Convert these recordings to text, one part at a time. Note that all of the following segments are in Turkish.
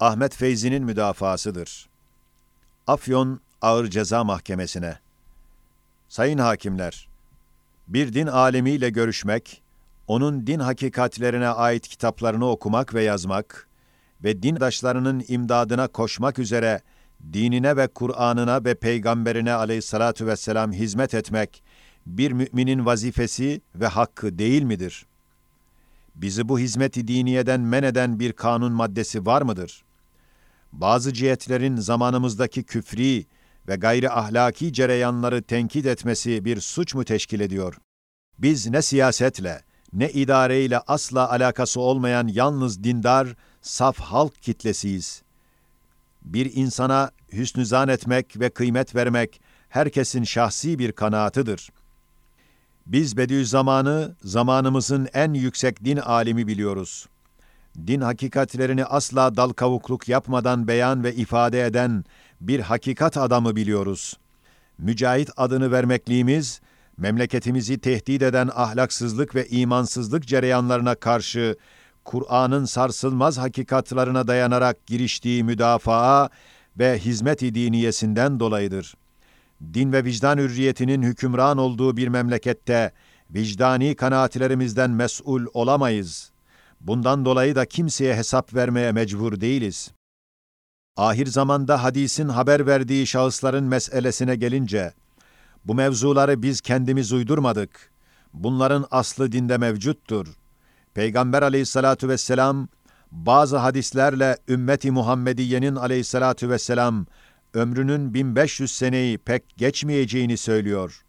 Ahmet Feyzi'nin müdafasıdır. Afyon Ağır Ceza Mahkemesi'ne Sayın hakimler, bir din alemiyle görüşmek, onun din hakikatlerine ait kitaplarını okumak ve yazmak ve dindaşlarının imdadına koşmak üzere dinine ve Kur'an'ına ve peygamberine aleyhissalatu vesselam hizmet etmek bir müminin vazifesi ve hakkı değil midir? Bizi bu hizmeti diniyeden men eden bir kanun maddesi var mıdır? Bazı cihetlerin zamanımızdaki küfri ve gayri ahlaki cereyanları tenkit etmesi bir suç mu teşkil ediyor? Biz ne siyasetle, ne idareyle asla alakası olmayan yalnız dindar, saf halk kitlesiyiz. Bir insana hüsnü zan etmek ve kıymet vermek herkesin şahsi bir kanaatıdır. Biz Bediüzzaman'ı zamanımızın en yüksek din alimi biliyoruz. Din hakikatlerini asla dal kavukluk yapmadan beyan ve ifade eden bir hakikat adamı biliyoruz. Mücahit adını vermekliğimiz, memleketimizi tehdit eden ahlaksızlık ve imansızlık cereyanlarına karşı Kur'an'ın sarsılmaz hakikatlarına dayanarak giriştiği müdafaa ve hizmet-i diniyesinden dolayıdır. Din ve vicdan hürriyetinin hükümran olduğu bir memlekette vicdani kanaatlerimizden mesul olamayız. Bundan dolayı da kimseye hesap vermeye mecbur değiliz. Ahir zamanda hadisin haber verdiği şahısların meselesine gelince, bu mevzuları biz kendimiz uydurmadık. Bunların aslı dinde mevcuttur. Peygamber aleyhissalatu vesselam, bazı hadislerle ümmeti Muhammediye'nin aleyhissalatu vesselam, ömrünün 1500 seneyi pek geçmeyeceğini söylüyor.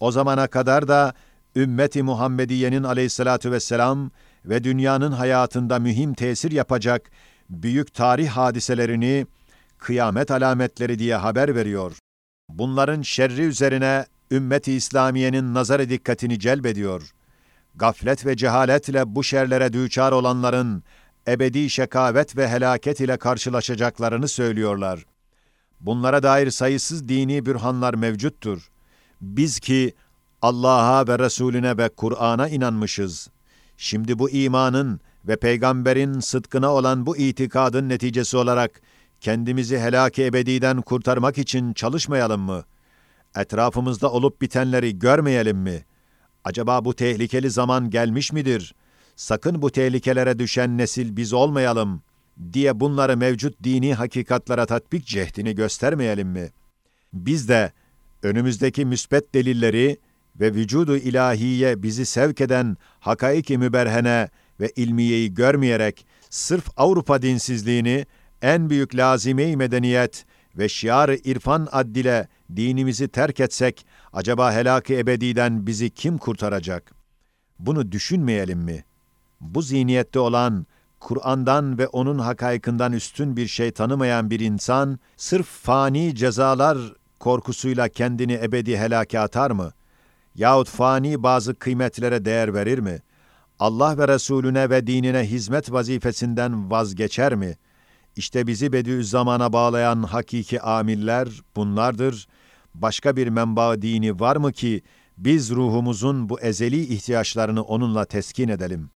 O zamana kadar da ümmeti Muhammediye'nin aleyhissalatu vesselam ve dünyanın hayatında mühim tesir yapacak büyük tarih hadiselerini kıyamet alametleri diye haber veriyor. Bunların şerri üzerine ümmeti İslamiye'nin nazarı dikkatini celbediyor. Gaflet ve cehaletle bu şerlere düçar olanların ebedi şekavet ve helaket ile karşılaşacaklarını söylüyorlar. Bunlara dair sayısız dini bürhanlar mevcuttur. Biz ki Allah'a ve Resulüne ve Kur'an'a inanmışız. Şimdi bu imanın ve peygamberin sıdkına olan bu itikadın neticesi olarak kendimizi helak-ı ebediden kurtarmak için çalışmayalım mı? Etrafımızda olup bitenleri görmeyelim mi? Acaba bu tehlikeli zaman gelmiş midir? Sakın bu tehlikelere düşen nesil biz olmayalım diye bunları mevcut dini hakikatlara tatbik cehdini göstermeyelim mi? Biz de önümüzdeki müsbet delilleri ve vücudu ilahiye bizi sevk eden hakaiki müberhene ve ilmiyeyi görmeyerek sırf Avrupa dinsizliğini en büyük lazime-i medeniyet ve şiar-ı irfan addile dinimizi terk etsek, acaba helak-ı ebediden bizi kim kurtaracak? Bunu düşünmeyelim mi? Bu zihniyette olan, Kur'an'dan ve onun hakaykından üstün bir şey tanımayan bir insan, sırf fani cezalar korkusuyla kendini ebedi helake atar mı? Yahut fani bazı kıymetlere değer verir mi? Allah ve Resulüne ve dinine hizmet vazifesinden vazgeçer mi? İşte bizi Bediüzzaman'a bağlayan hakiki amiller bunlardır. Başka bir menba dini var mı ki biz ruhumuzun bu ezeli ihtiyaçlarını onunla teskin edelim?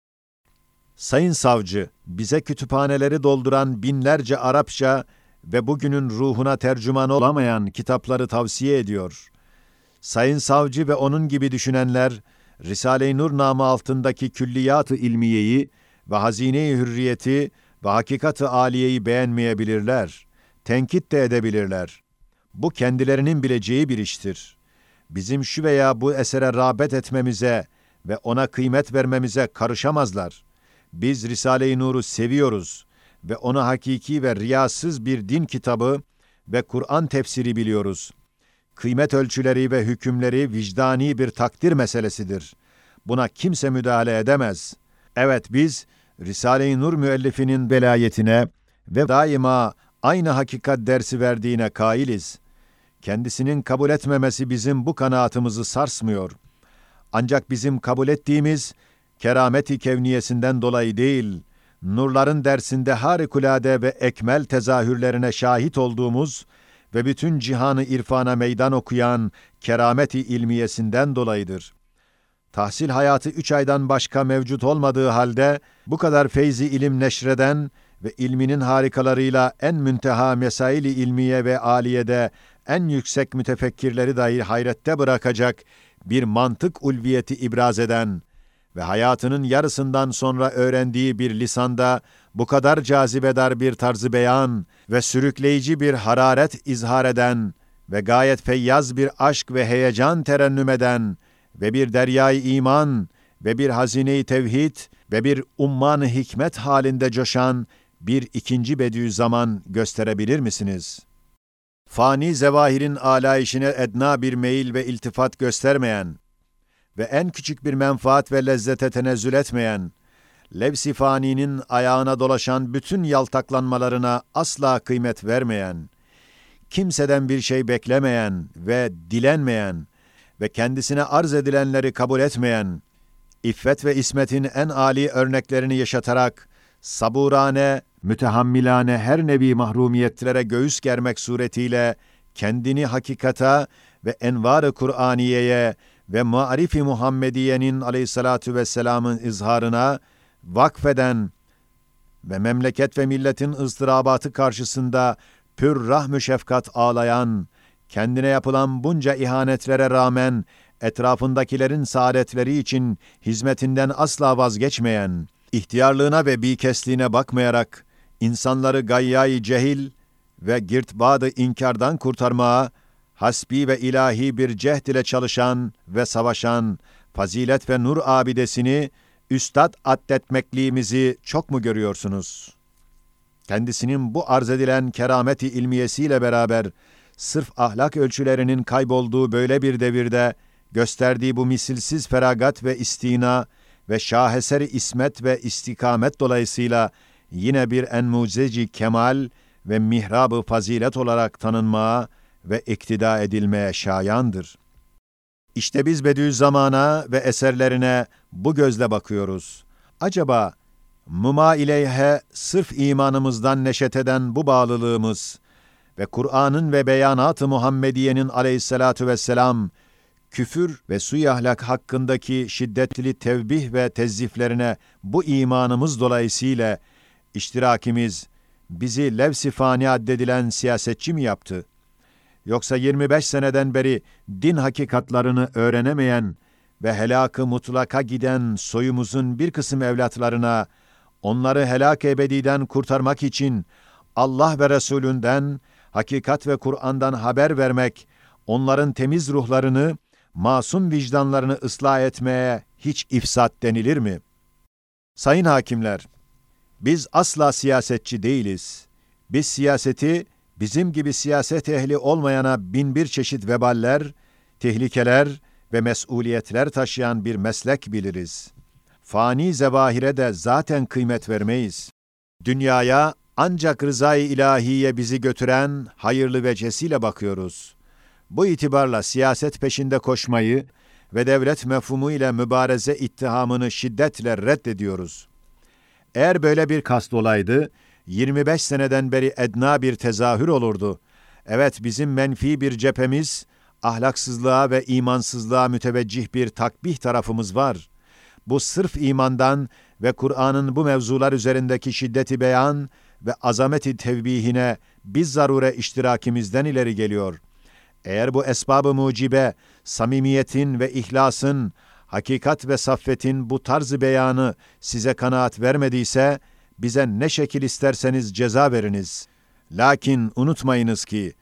Sayın savcı, bize kütüphaneleri dolduran binlerce Arapça ve bugünün ruhuna tercüman olamayan kitapları tavsiye ediyor. Sayın savcı ve onun gibi düşünenler, Risale-i Nur namı altındaki külliyat-ı ilmiyeyi ve hazine-i hürriyeti ve hakikat-ı aliyeyi beğenmeyebilirler, tenkit de edebilirler. Bu kendilerinin bileceği bir iştir. Bizim şu veya bu esere rağbet etmemize ve ona kıymet vermemize karışamazlar. Biz Risale-i Nur'u seviyoruz ve onu hakiki ve riyasız bir din kitabı ve Kur'an tefsiri biliyoruz. Kıymet ölçüleri ve hükümleri vicdani bir takdir meselesidir. Buna kimse müdahale edemez. Evet biz Risale-i Nur müellifinin belayetine ve daima aynı hakikat dersi verdiğine kailiz. Kendisinin kabul etmemesi bizim bu kanaatımızı sarsmıyor. Ancak bizim kabul ettiğimiz kerameti kevniyesinden dolayı değil, nurların dersinde harikulade ve ekmel tezahürlerine şahit olduğumuz ve bütün cihanı irfana meydan okuyan kerameti ilmiyesinden dolayıdır. Tahsil hayatı üç aydan başka mevcut olmadığı halde bu kadar feyzi ilim neşreden ve ilminin harikalarıyla en münteha mesaili ilmiye ve aliyede en yüksek mütefekkirleri dahi hayrette bırakacak bir mantık ulviyeti ibraz eden ve hayatının yarısından sonra öğrendiği bir lisanda bu kadar cazibedar bir tarzı beyan ve sürükleyici bir hararet izhar eden ve gayet feyyaz bir aşk ve heyecan terennüm eden ve bir deryayı iman ve bir hazine-i tevhid ve bir umman hikmet halinde coşan bir ikinci Bediüzzaman gösterebilir misiniz? Fani zevahirin alayişine edna bir meyil ve iltifat göstermeyen ve en küçük bir menfaat ve lezzete tenezzül etmeyen, levsi ayağına dolaşan bütün yaltaklanmalarına asla kıymet vermeyen, kimseden bir şey beklemeyen ve dilenmeyen ve kendisine arz edilenleri kabul etmeyen, iffet ve ismetin en âli örneklerini yaşatarak, saburane, mütehammilane her nevi mahrumiyetlere göğüs germek suretiyle, kendini hakikata ve envar-ı Kur'aniye'ye ve Marif-i Muhammediye'nin aleyhissalatu vesselamın izharına vakfeden ve memleket ve milletin ızdırabatı karşısında pür rahmü şefkat ağlayan, kendine yapılan bunca ihanetlere rağmen etrafındakilerin saadetleri için hizmetinden asla vazgeçmeyen, ihtiyarlığına ve bikesliğine bakmayarak insanları gayyayı cehil ve girtbadı inkardan kurtarmaya hasbi ve ilahi bir cehd ile çalışan ve savaşan fazilet ve nur abidesini üstad addetmekliğimizi çok mu görüyorsunuz? Kendisinin bu arz edilen kerameti ilmiyesiyle beraber sırf ahlak ölçülerinin kaybolduğu böyle bir devirde gösterdiği bu misilsiz feragat ve istina ve şaheseri ismet ve istikamet dolayısıyla yine bir en mucizeci kemal ve mihrabı fazilet olarak tanınmaya ve iktida edilmeye şayandır. İşte biz Bediüzzaman'a ve eserlerine bu gözle bakıyoruz. Acaba muma ileyhe sırf imanımızdan neşet eden bu bağlılığımız ve Kur'an'ın ve beyanat-ı Muhammediye'nin aleyhissalatu vesselam küfür ve suy ahlak hakkındaki şiddetli tevbih ve tezziflerine bu imanımız dolayısıyla iştirakimiz bizi levsi fani addedilen siyasetçi mi yaptı? Yoksa 25 seneden beri din hakikatlarını öğrenemeyen ve helakı mutlaka giden soyumuzun bir kısım evlatlarına onları helak ebediden kurtarmak için Allah ve Resulünden, hakikat ve Kur'an'dan haber vermek, onların temiz ruhlarını, masum vicdanlarını ıslah etmeye hiç ifsat denilir mi? Sayın hakimler, biz asla siyasetçi değiliz. Biz siyaseti bizim gibi siyaset ehli olmayana bin bir çeşit veballer, tehlikeler ve mesuliyetler taşıyan bir meslek biliriz. Fani zevahire de zaten kıymet vermeyiz. Dünyaya ancak rızayı ilahiye bizi götüren hayırlı vecesiyle bakıyoruz. Bu itibarla siyaset peşinde koşmayı ve devlet mefhumu ile mübareze ittihamını şiddetle reddediyoruz. Eğer böyle bir kast olaydı, 25 seneden beri edna bir tezahür olurdu. Evet bizim menfi bir cephemiz, ahlaksızlığa ve imansızlığa müteveccih bir takbih tarafımız var. Bu sırf imandan ve Kur'an'ın bu mevzular üzerindeki şiddeti beyan ve azameti tevbihine biz zarure iştirakimizden ileri geliyor. Eğer bu esbabı mucibe, samimiyetin ve ihlasın, hakikat ve saffetin bu tarzı beyanı size kanaat vermediyse, bize ne şekil isterseniz ceza veriniz. Lakin unutmayınız ki,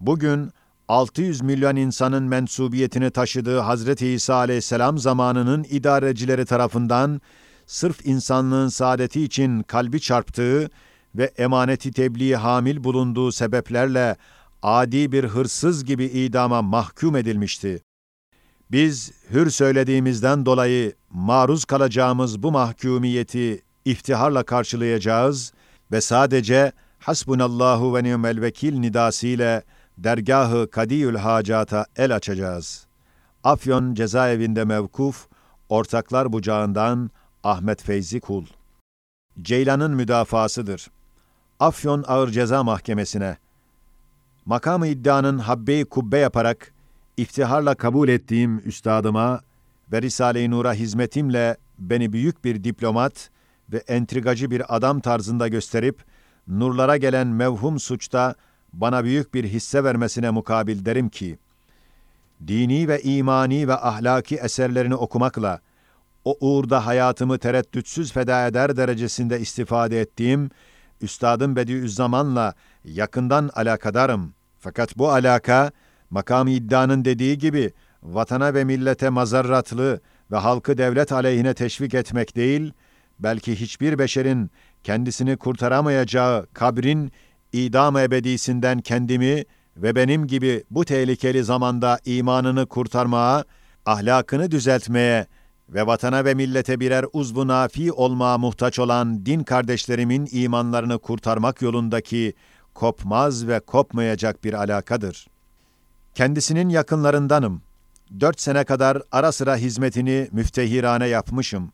bugün 600 milyon insanın mensubiyetini taşıdığı Hazreti İsa aleyhisselam zamanının idarecileri tarafından sırf insanlığın saadeti için kalbi çarptığı ve emaneti tebliğ hamil bulunduğu sebeplerle adi bir hırsız gibi idama mahkum edilmişti. Biz hür söylediğimizden dolayı maruz kalacağımız bu mahkumiyeti iftiharla karşılayacağız ve sadece hasbunallahu ve ni'mel vekil nidasıyla dergahı kadiyül hacata el açacağız. Afyon cezaevinde mevkuf, ortaklar bucağından Ahmet Feyzi Kul. Ceylan'ın müdafasıdır. Afyon Ağır Ceza Mahkemesi'ne makamı iddianın habbe-i kubbe yaparak iftiharla kabul ettiğim üstadıma ve Risale-i Nur'a hizmetimle beni büyük bir diplomat ve entrigacı bir adam tarzında gösterip, nurlara gelen mevhum suçta bana büyük bir hisse vermesine mukabil derim ki, dini ve imani ve ahlaki eserlerini okumakla, o uğurda hayatımı tereddütsüz feda eder derecesinde istifade ettiğim, Üstadım Bediüzzaman'la yakından alakadarım. Fakat bu alaka, makam iddianın dediği gibi, vatana ve millete mazarratlı ve halkı devlet aleyhine teşvik etmek değil, belki hiçbir beşerin kendisini kurtaramayacağı kabrin idam ebedisinden kendimi ve benim gibi bu tehlikeli zamanda imanını kurtarmaya, ahlakını düzeltmeye ve vatana ve millete birer uzvu nafi olmaya muhtaç olan din kardeşlerimin imanlarını kurtarmak yolundaki kopmaz ve kopmayacak bir alakadır. Kendisinin yakınlarındanım. Dört sene kadar ara sıra hizmetini müftehirane yapmışım.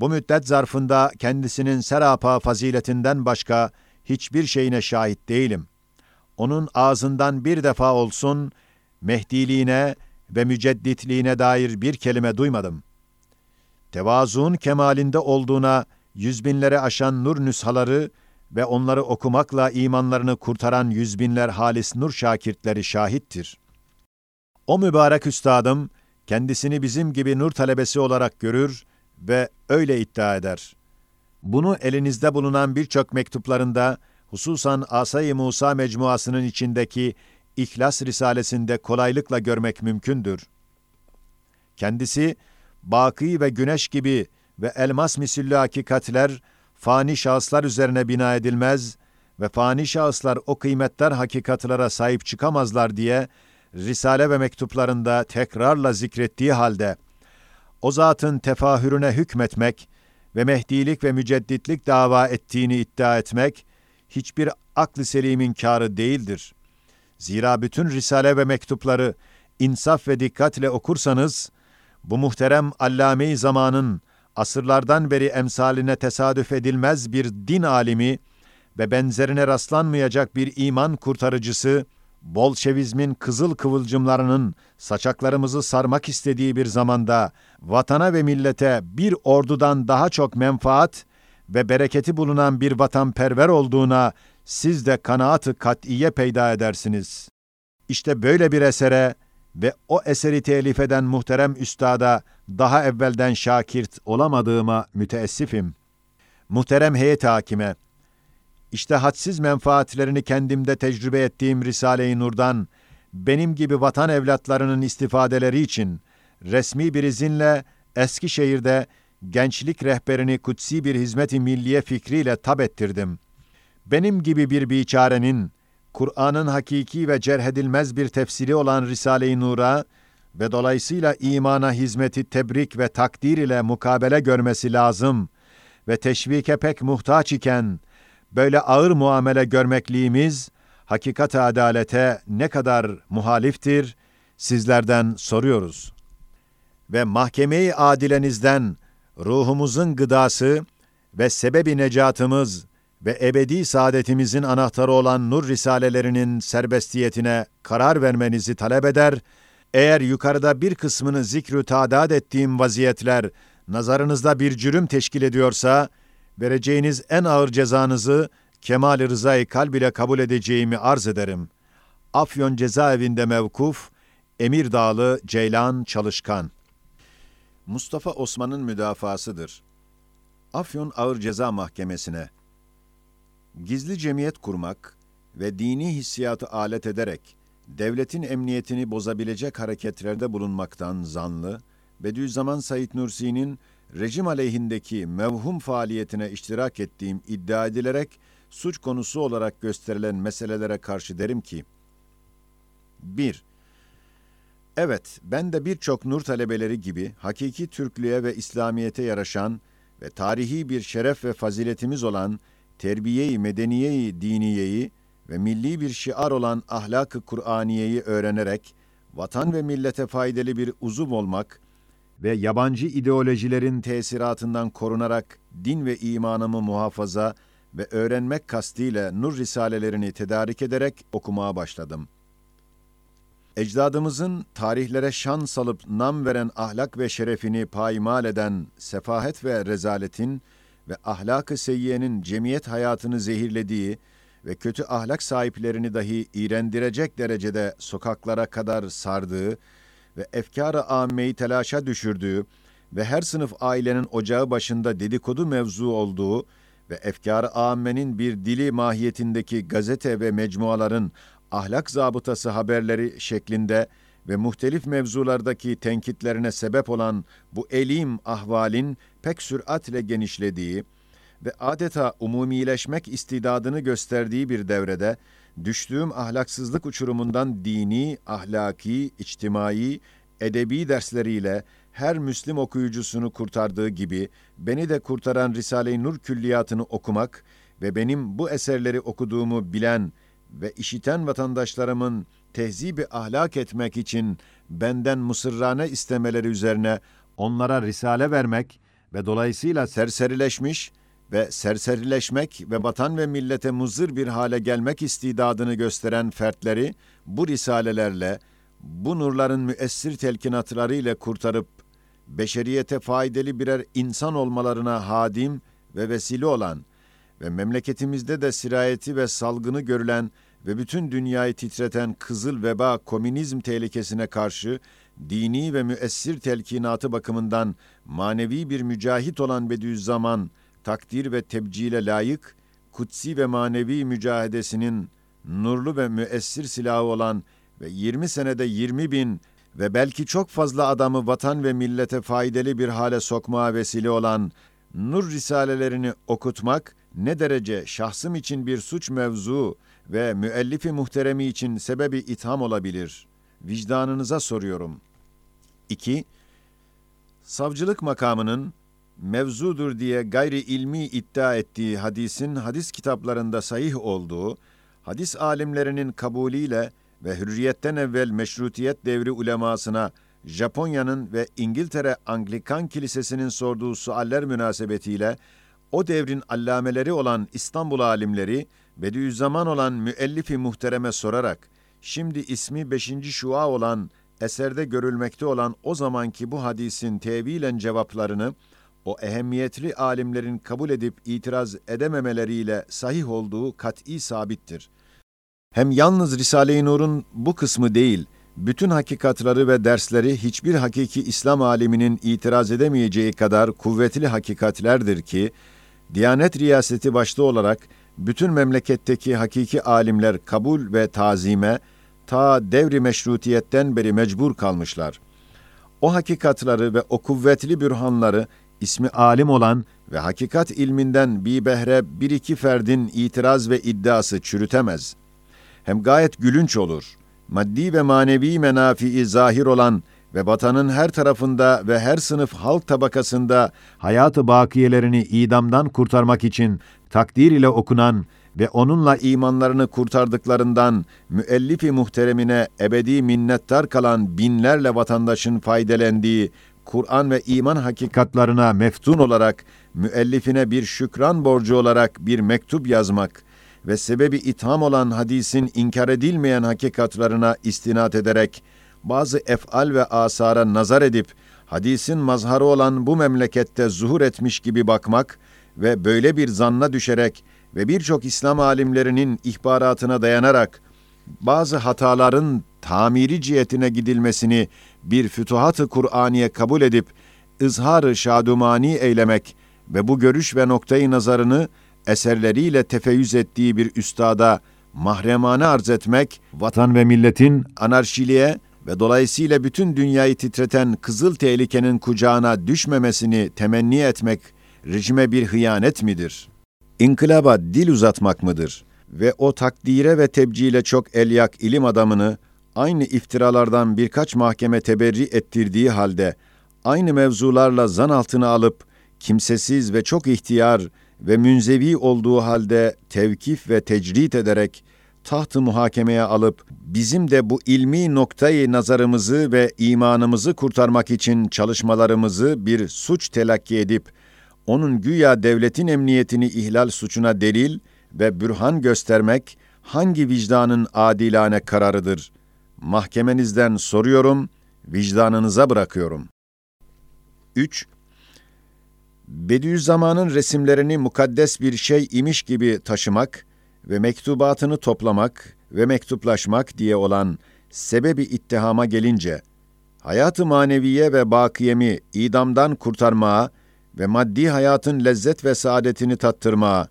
Bu müddet zarfında kendisinin serapa faziletinden başka hiçbir şeyine şahit değilim. Onun ağzından bir defa olsun mehdiliğine ve mücedditliğine dair bir kelime duymadım. Tevazuun kemalinde olduğuna yüz binlere aşan nur nüshaları ve onları okumakla imanlarını kurtaran yüz binler halis nur şakirtleri şahittir. O mübarek üstadım, kendisini bizim gibi nur talebesi olarak görür ve öyle iddia eder. Bunu elinizde bulunan birçok mektuplarında, hususan Asay-ı Musa mecmuasının içindeki İhlas Risalesinde kolaylıkla görmek mümkündür. Kendisi, baki ve güneş gibi ve elmas misillü hakikatler, fani şahıslar üzerine bina edilmez ve fani şahıslar o kıymetler hakikatlara sahip çıkamazlar diye, Risale ve mektuplarında tekrarla zikrettiği halde, o zatın tefahürüne hükmetmek ve mehdilik ve mücedditlik dava ettiğini iddia etmek, hiçbir aklı selimin kârı değildir. Zira bütün risale ve mektupları insaf ve dikkatle okursanız, bu muhterem allame-i zamanın asırlardan beri emsaline tesadüf edilmez bir din alimi ve benzerine rastlanmayacak bir iman kurtarıcısı, Bolşevizmin kızıl kıvılcımlarının saçaklarımızı sarmak istediği bir zamanda vatana ve millete bir ordudan daha çok menfaat ve bereketi bulunan bir vatanperver olduğuna siz de kanaatı kat'iye peyda edersiniz. İşte böyle bir esere ve o eseri telif eden muhterem üstada daha evvelden şakirt olamadığıma müteessifim. Muhterem heyet hakime, işte hadsiz menfaatlerini kendimde tecrübe ettiğim Risale-i Nur'dan, benim gibi vatan evlatlarının istifadeleri için, resmi bir izinle Eskişehir'de gençlik rehberini kutsi bir hizmet-i milliye fikriyle tab ettirdim. Benim gibi bir biçarenin, Kur'an'ın hakiki ve cerhedilmez bir tefsiri olan Risale-i Nur'a ve dolayısıyla imana hizmeti tebrik ve takdir ile mukabele görmesi lazım ve teşvike pek muhtaç iken, böyle ağır muamele görmekliğimiz, hakikat adalete ne kadar muhaliftir, sizlerden soruyoruz. Ve mahkeme-i adilenizden ruhumuzun gıdası ve sebebi necatımız ve ebedi saadetimizin anahtarı olan nur risalelerinin serbestiyetine karar vermenizi talep eder, eğer yukarıda bir kısmını zikrü tadat ettiğim vaziyetler nazarınızda bir cürüm teşkil ediyorsa, vereceğiniz en ağır cezanızı kemal-i rızayı kalb ile kabul edeceğimi arz ederim. Afyon cezaevinde mevkuf, Emir Dağlı Ceylan Çalışkan Mustafa Osman'ın müdafasıdır. Afyon Ağır Ceza Mahkemesi'ne gizli cemiyet kurmak ve dini hissiyatı alet ederek devletin emniyetini bozabilecek hareketlerde bulunmaktan zanlı, Bediüzzaman Said Nursi'nin rejim aleyhindeki mevhum faaliyetine iştirak ettiğim iddia edilerek suç konusu olarak gösterilen meselelere karşı derim ki, 1. Evet, ben de birçok nur talebeleri gibi hakiki Türklüğe ve İslamiyete yaraşan ve tarihi bir şeref ve faziletimiz olan terbiye-i diniyeyi ve milli bir şiar olan ahlak-ı Kur'aniyeyi öğrenerek vatan ve millete faydalı bir uzuv olmak ve yabancı ideolojilerin tesiratından korunarak din ve imanımı muhafaza ve öğrenmek kastıyla nur risalelerini tedarik ederek okumaya başladım. Ecdadımızın tarihlere şan salıp nam veren ahlak ve şerefini paymal eden sefahet ve rezaletin ve ahlak-ı seyyiyenin cemiyet hayatını zehirlediği ve kötü ahlak sahiplerini dahi iğrendirecek derecede sokaklara kadar sardığı ve efkar-ı âmmeyi telaşa düşürdüğü ve her sınıf ailenin ocağı başında dedikodu mevzu olduğu ve efkar-ı âmmenin bir dili mahiyetindeki gazete ve mecmuaların ahlak zabıtası haberleri şeklinde ve muhtelif mevzulardaki tenkitlerine sebep olan bu elim ahvalin pek süratle genişlediği ve adeta umumileşmek istidadını gösterdiği bir devrede, düştüğüm ahlaksızlık uçurumundan dini, ahlaki, içtimai, edebi dersleriyle her Müslim okuyucusunu kurtardığı gibi beni de kurtaran Risale-i Nur külliyatını okumak ve benim bu eserleri okuduğumu bilen ve işiten vatandaşlarımın tehzibi ahlak etmek için benden mısırrane istemeleri üzerine onlara risale vermek ve dolayısıyla serserileşmiş ve serserileşmek ve vatan ve millete muzır bir hale gelmek istidadını gösteren fertleri bu risalelerle, bu nurların müessir telkinatları ile kurtarıp, beşeriyete faydalı birer insan olmalarına hadim ve vesile olan ve memleketimizde de sirayeti ve salgını görülen ve bütün dünyayı titreten kızıl veba komünizm tehlikesine karşı dini ve müessir telkinatı bakımından manevi bir mücahit olan Bediüzzaman, takdir ve tebcile layık, kutsi ve manevi mücahedesinin nurlu ve müessir silahı olan ve 20 senede 20 bin ve belki çok fazla adamı vatan ve millete faydalı bir hale sokmaya vesile olan nur risalelerini okutmak ne derece şahsım için bir suç mevzu ve müellifi muhteremi için sebebi itham olabilir? Vicdanınıza soruyorum. 2. Savcılık makamının mevzudur diye gayri ilmi iddia ettiği hadisin hadis kitaplarında sahih olduğu, hadis alimlerinin kabulüyle ve hürriyetten evvel meşrutiyet devri ulemasına Japonya'nın ve İngiltere Anglikan Kilisesi'nin sorduğu sualler münasebetiyle o devrin allameleri olan İstanbul alimleri Bediüzzaman olan müellifi muhtereme sorarak şimdi ismi 5. şua olan eserde görülmekte olan o zamanki bu hadisin tevilen cevaplarını o ehemmiyetli alimlerin kabul edip itiraz edememeleriyle sahih olduğu kat'i sabittir. Hem yalnız Risale-i Nur'un bu kısmı değil, bütün hakikatları ve dersleri hiçbir hakiki İslam aliminin itiraz edemeyeceği kadar kuvvetli hakikatlerdir ki, Diyanet riyaseti başta olarak bütün memleketteki hakiki alimler kabul ve tazime ta devri meşrutiyetten beri mecbur kalmışlar. O hakikatları ve o kuvvetli bürhanları ismi alim olan ve hakikat ilminden bir behre bir iki ferdin itiraz ve iddiası çürütemez. Hem gayet gülünç olur. Maddi ve manevi menafii zahir olan ve vatanın her tarafında ve her sınıf halk tabakasında hayatı bakiyelerini idamdan kurtarmak için takdir ile okunan ve onunla imanlarını kurtardıklarından müellifi muhteremine ebedi minnettar kalan binlerle vatandaşın faydelendiği Kur'an ve iman hakikatlarına meftun olarak müellifine bir şükran borcu olarak bir mektup yazmak ve sebebi itham olan hadisin inkar edilmeyen hakikatlarına istinat ederek bazı efal ve asara nazar edip hadisin mazharı olan bu memlekette zuhur etmiş gibi bakmak ve böyle bir zanna düşerek ve birçok İslam alimlerinin ihbaratına dayanarak bazı hataların tamiri cihetine gidilmesini bir fütuhat-ı Kur'aniye kabul edip ızhar-ı şadumani eylemek ve bu görüş ve noktayı nazarını eserleriyle tefeyyüz ettiği bir üstada mahremane arz etmek, vatan ve milletin anarşiliğe ve dolayısıyla bütün dünyayı titreten kızıl tehlikenin kucağına düşmemesini temenni etmek rejime bir hıyanet midir? İnkılaba dil uzatmak mıdır? Ve o takdire ve tebcile çok elyak ilim adamını aynı iftiralardan birkaç mahkeme teberri ettirdiği halde aynı mevzularla zan altına alıp kimsesiz ve çok ihtiyar ve münzevi olduğu halde tevkif ve tecrit ederek taht-ı muhakemeye alıp bizim de bu ilmi noktayı nazarımızı ve imanımızı kurtarmak için çalışmalarımızı bir suç telakki edip onun güya devletin emniyetini ihlal suçuna delil ve bürhan göstermek hangi vicdanın adilane kararıdır? Mahkemenizden soruyorum, vicdanınıza bırakıyorum. 3. Bediüzzaman'ın resimlerini mukaddes bir şey imiş gibi taşımak ve mektubatını toplamak ve mektuplaşmak diye olan sebebi ittihama gelince, hayatı maneviye ve bakiyemi idamdan kurtarmaya ve maddi hayatın lezzet ve saadetini tattırmaya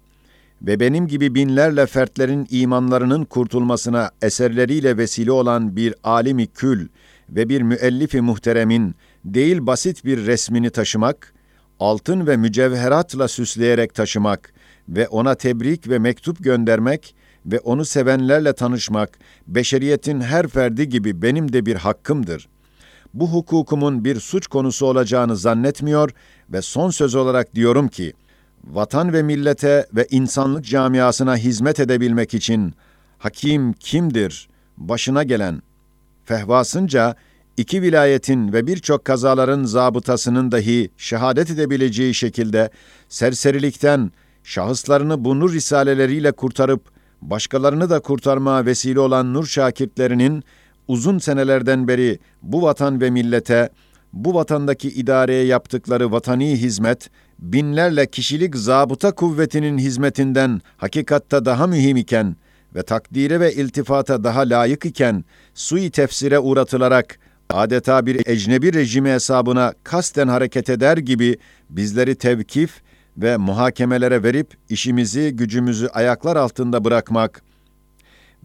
ve benim gibi binlerle fertlerin imanlarının kurtulmasına eserleriyle vesile olan bir alimi kül ve bir müellifi muhteremin değil basit bir resmini taşımak, altın ve mücevheratla süsleyerek taşımak ve ona tebrik ve mektup göndermek ve onu sevenlerle tanışmak, beşeriyetin her ferdi gibi benim de bir hakkımdır. Bu hukukumun bir suç konusu olacağını zannetmiyor ve son söz olarak diyorum ki, vatan ve millete ve insanlık camiasına hizmet edebilmek için hakim kimdir? Başına gelen, fehvasınca iki vilayetin ve birçok kazaların zabıtasının dahi şehadet edebileceği şekilde serserilikten şahıslarını bu nur risaleleriyle kurtarıp başkalarını da kurtarmaya vesile olan nur şakirtlerinin uzun senelerden beri bu vatan ve millete, bu vatandaki idareye yaptıkları vatani hizmet, binlerle kişilik zabıta kuvvetinin hizmetinden hakikatta daha mühim iken ve takdire ve iltifata daha layık iken, sui tefsire uğratılarak, adeta bir ecnebi rejimi hesabına kasten hareket eder gibi bizleri tevkif ve muhakemelere verip işimizi, gücümüzü ayaklar altında bırakmak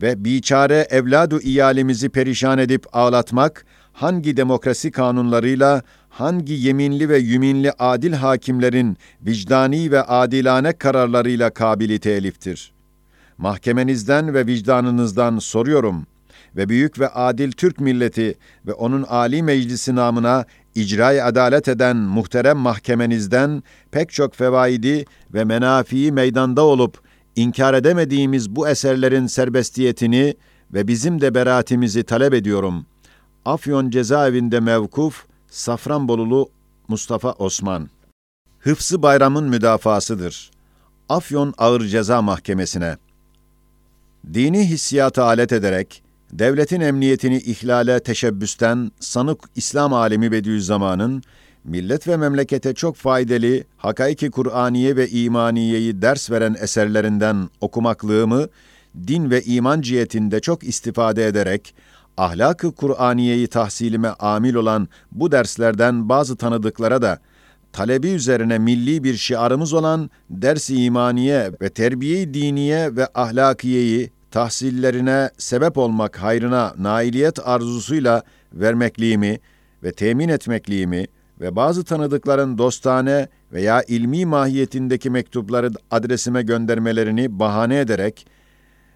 ve biçare evladu iyalimizi perişan edip ağlatmak, hangi demokrasi kanunlarıyla, hangi yeminli ve yüminli adil hakimlerin vicdani ve adilane kararlarıyla kabili teliftir. Mahkemenizden ve vicdanınızdan soruyorum ve büyük ve adil Türk milleti ve onun âli meclisi namına icra adalet eden muhterem mahkemenizden pek çok fevaidi ve menafii meydanda olup inkar edemediğimiz bu eserlerin serbestiyetini ve bizim de beraatimizi talep ediyorum. Afyon cezaevinde mevkuf Safranbolulu Mustafa Osman. Hıfzı bayramın müdafasıdır. Afyon Ağır Ceza Mahkemesi'ne. Dini hissiyatı alet ederek, devletin emniyetini ihlale teşebbüsten sanık İslam alemi Bediüzzaman'ın, millet ve memlekete çok faydalı hakaiki Kur'aniye ve imaniyeyi ders veren eserlerinden okumaklığımı, din ve iman cihetinde çok istifade ederek, ahlak-ı Kur'aniyeyi tahsilime amil olan bu derslerden bazı tanıdıklara da, talebi üzerine milli bir şiarımız olan ders-i imaniye ve terbiye diniye ve ahlakiyeyi tahsillerine sebep olmak hayrına nailiyet arzusuyla vermekliğimi ve temin etmekliğimi ve bazı tanıdıkların dostane veya ilmi mahiyetindeki mektupları adresime göndermelerini bahane ederek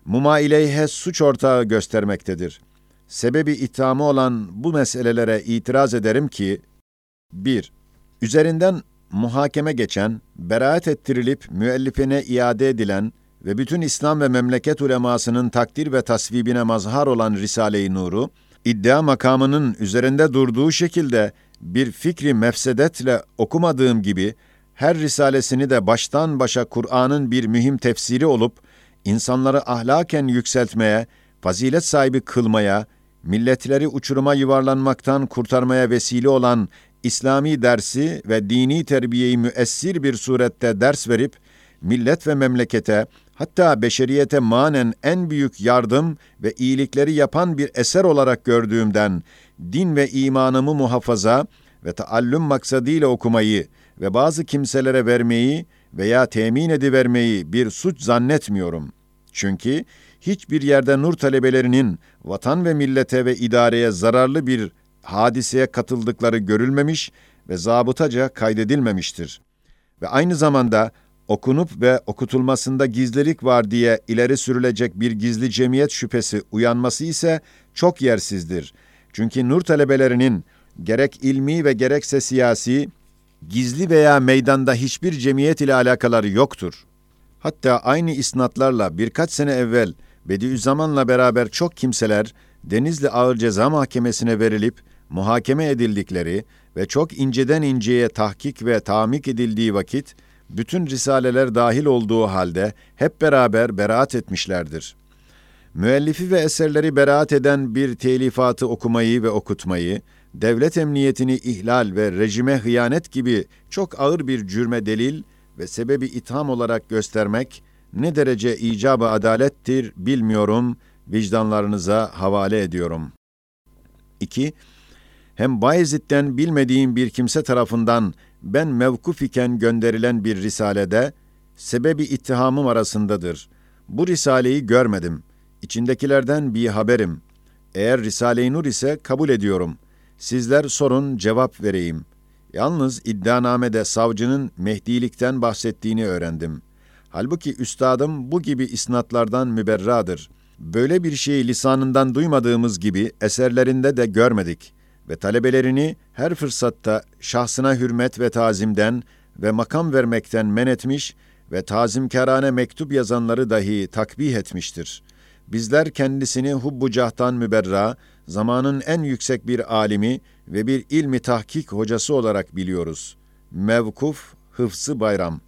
mumaileyhe suç ortağı göstermektedir. Sebebi ithamı olan bu meselelere itiraz ederim ki 1. Üzerinden muhakeme geçen, beraat ettirilip müellifine iade edilen ve bütün İslam ve memleket ulemasının takdir ve tasvibine mazhar olan Risale-i Nur'u, iddia makamının üzerinde durduğu şekilde bir fikri mefsedetle okumadığım gibi, her risalesini de baştan başa Kur'an'ın bir mühim tefsiri olup, insanları ahlaken yükseltmeye, fazilet sahibi kılmaya, milletleri uçuruma yuvarlanmaktan kurtarmaya vesile olan İslami dersi ve dini terbiyeyi müessir bir surette ders verip, millet ve memlekete, hatta beşeriyete manen en büyük yardım ve iyilikleri yapan bir eser olarak gördüğümden, din ve imanımı muhafaza ve taallüm maksadıyla okumayı ve bazı kimselere vermeyi veya temin edivermeyi bir suç zannetmiyorum. Çünkü hiçbir yerde nur talebelerinin vatan ve millete ve idareye zararlı bir hadiseye katıldıkları görülmemiş ve zabıtaca kaydedilmemiştir. Ve aynı zamanda okunup ve okutulmasında gizlilik var diye ileri sürülecek bir gizli cemiyet şüphesi uyanması ise çok yersizdir. Çünkü nur talebelerinin gerek ilmi ve gerekse siyasi, gizli veya meydanda hiçbir cemiyet ile alakaları yoktur. Hatta aynı isnatlarla birkaç sene evvel Bediüzzaman'la beraber çok kimseler Denizli Ağır Ceza Mahkemesi'ne verilip muhakeme edildikleri ve çok inceden inceye tahkik ve tamik edildiği vakit bütün risaleler dahil olduğu halde hep beraber beraat etmişlerdir. Müellifi ve eserleri beraat eden bir telifatı okumayı ve okutmayı, devlet emniyetini ihlal ve rejime hıyanet gibi çok ağır bir cürme delil ve sebebi itham olarak göstermek ne derece icabı adalettir bilmiyorum, vicdanlarınıza havale ediyorum. 2. Hem Bayezid'den bilmediğim bir kimse tarafından ben mevkuf iken gönderilen bir risalede, sebebi ittihamım arasındadır. Bu risaleyi görmedim. İçindekilerden bir haberim. Eğer Risale-i Nur ise kabul ediyorum. Sizler sorun, cevap vereyim. Yalnız iddianamede savcının Mehdilikten bahsettiğini öğrendim. Halbuki üstadım bu gibi isnatlardan müberradır. Böyle bir şeyi lisanından duymadığımız gibi eserlerinde de görmedik ve talebelerini her fırsatta şahsına hürmet ve tazimden ve makam vermekten men etmiş ve tazimkarane mektup yazanları dahi takbih etmiştir. Bizler kendisini hubbu cahtan müberra, zamanın en yüksek bir alimi ve bir ilmi tahkik hocası olarak biliyoruz. Mevkuf Hıfzı Bayram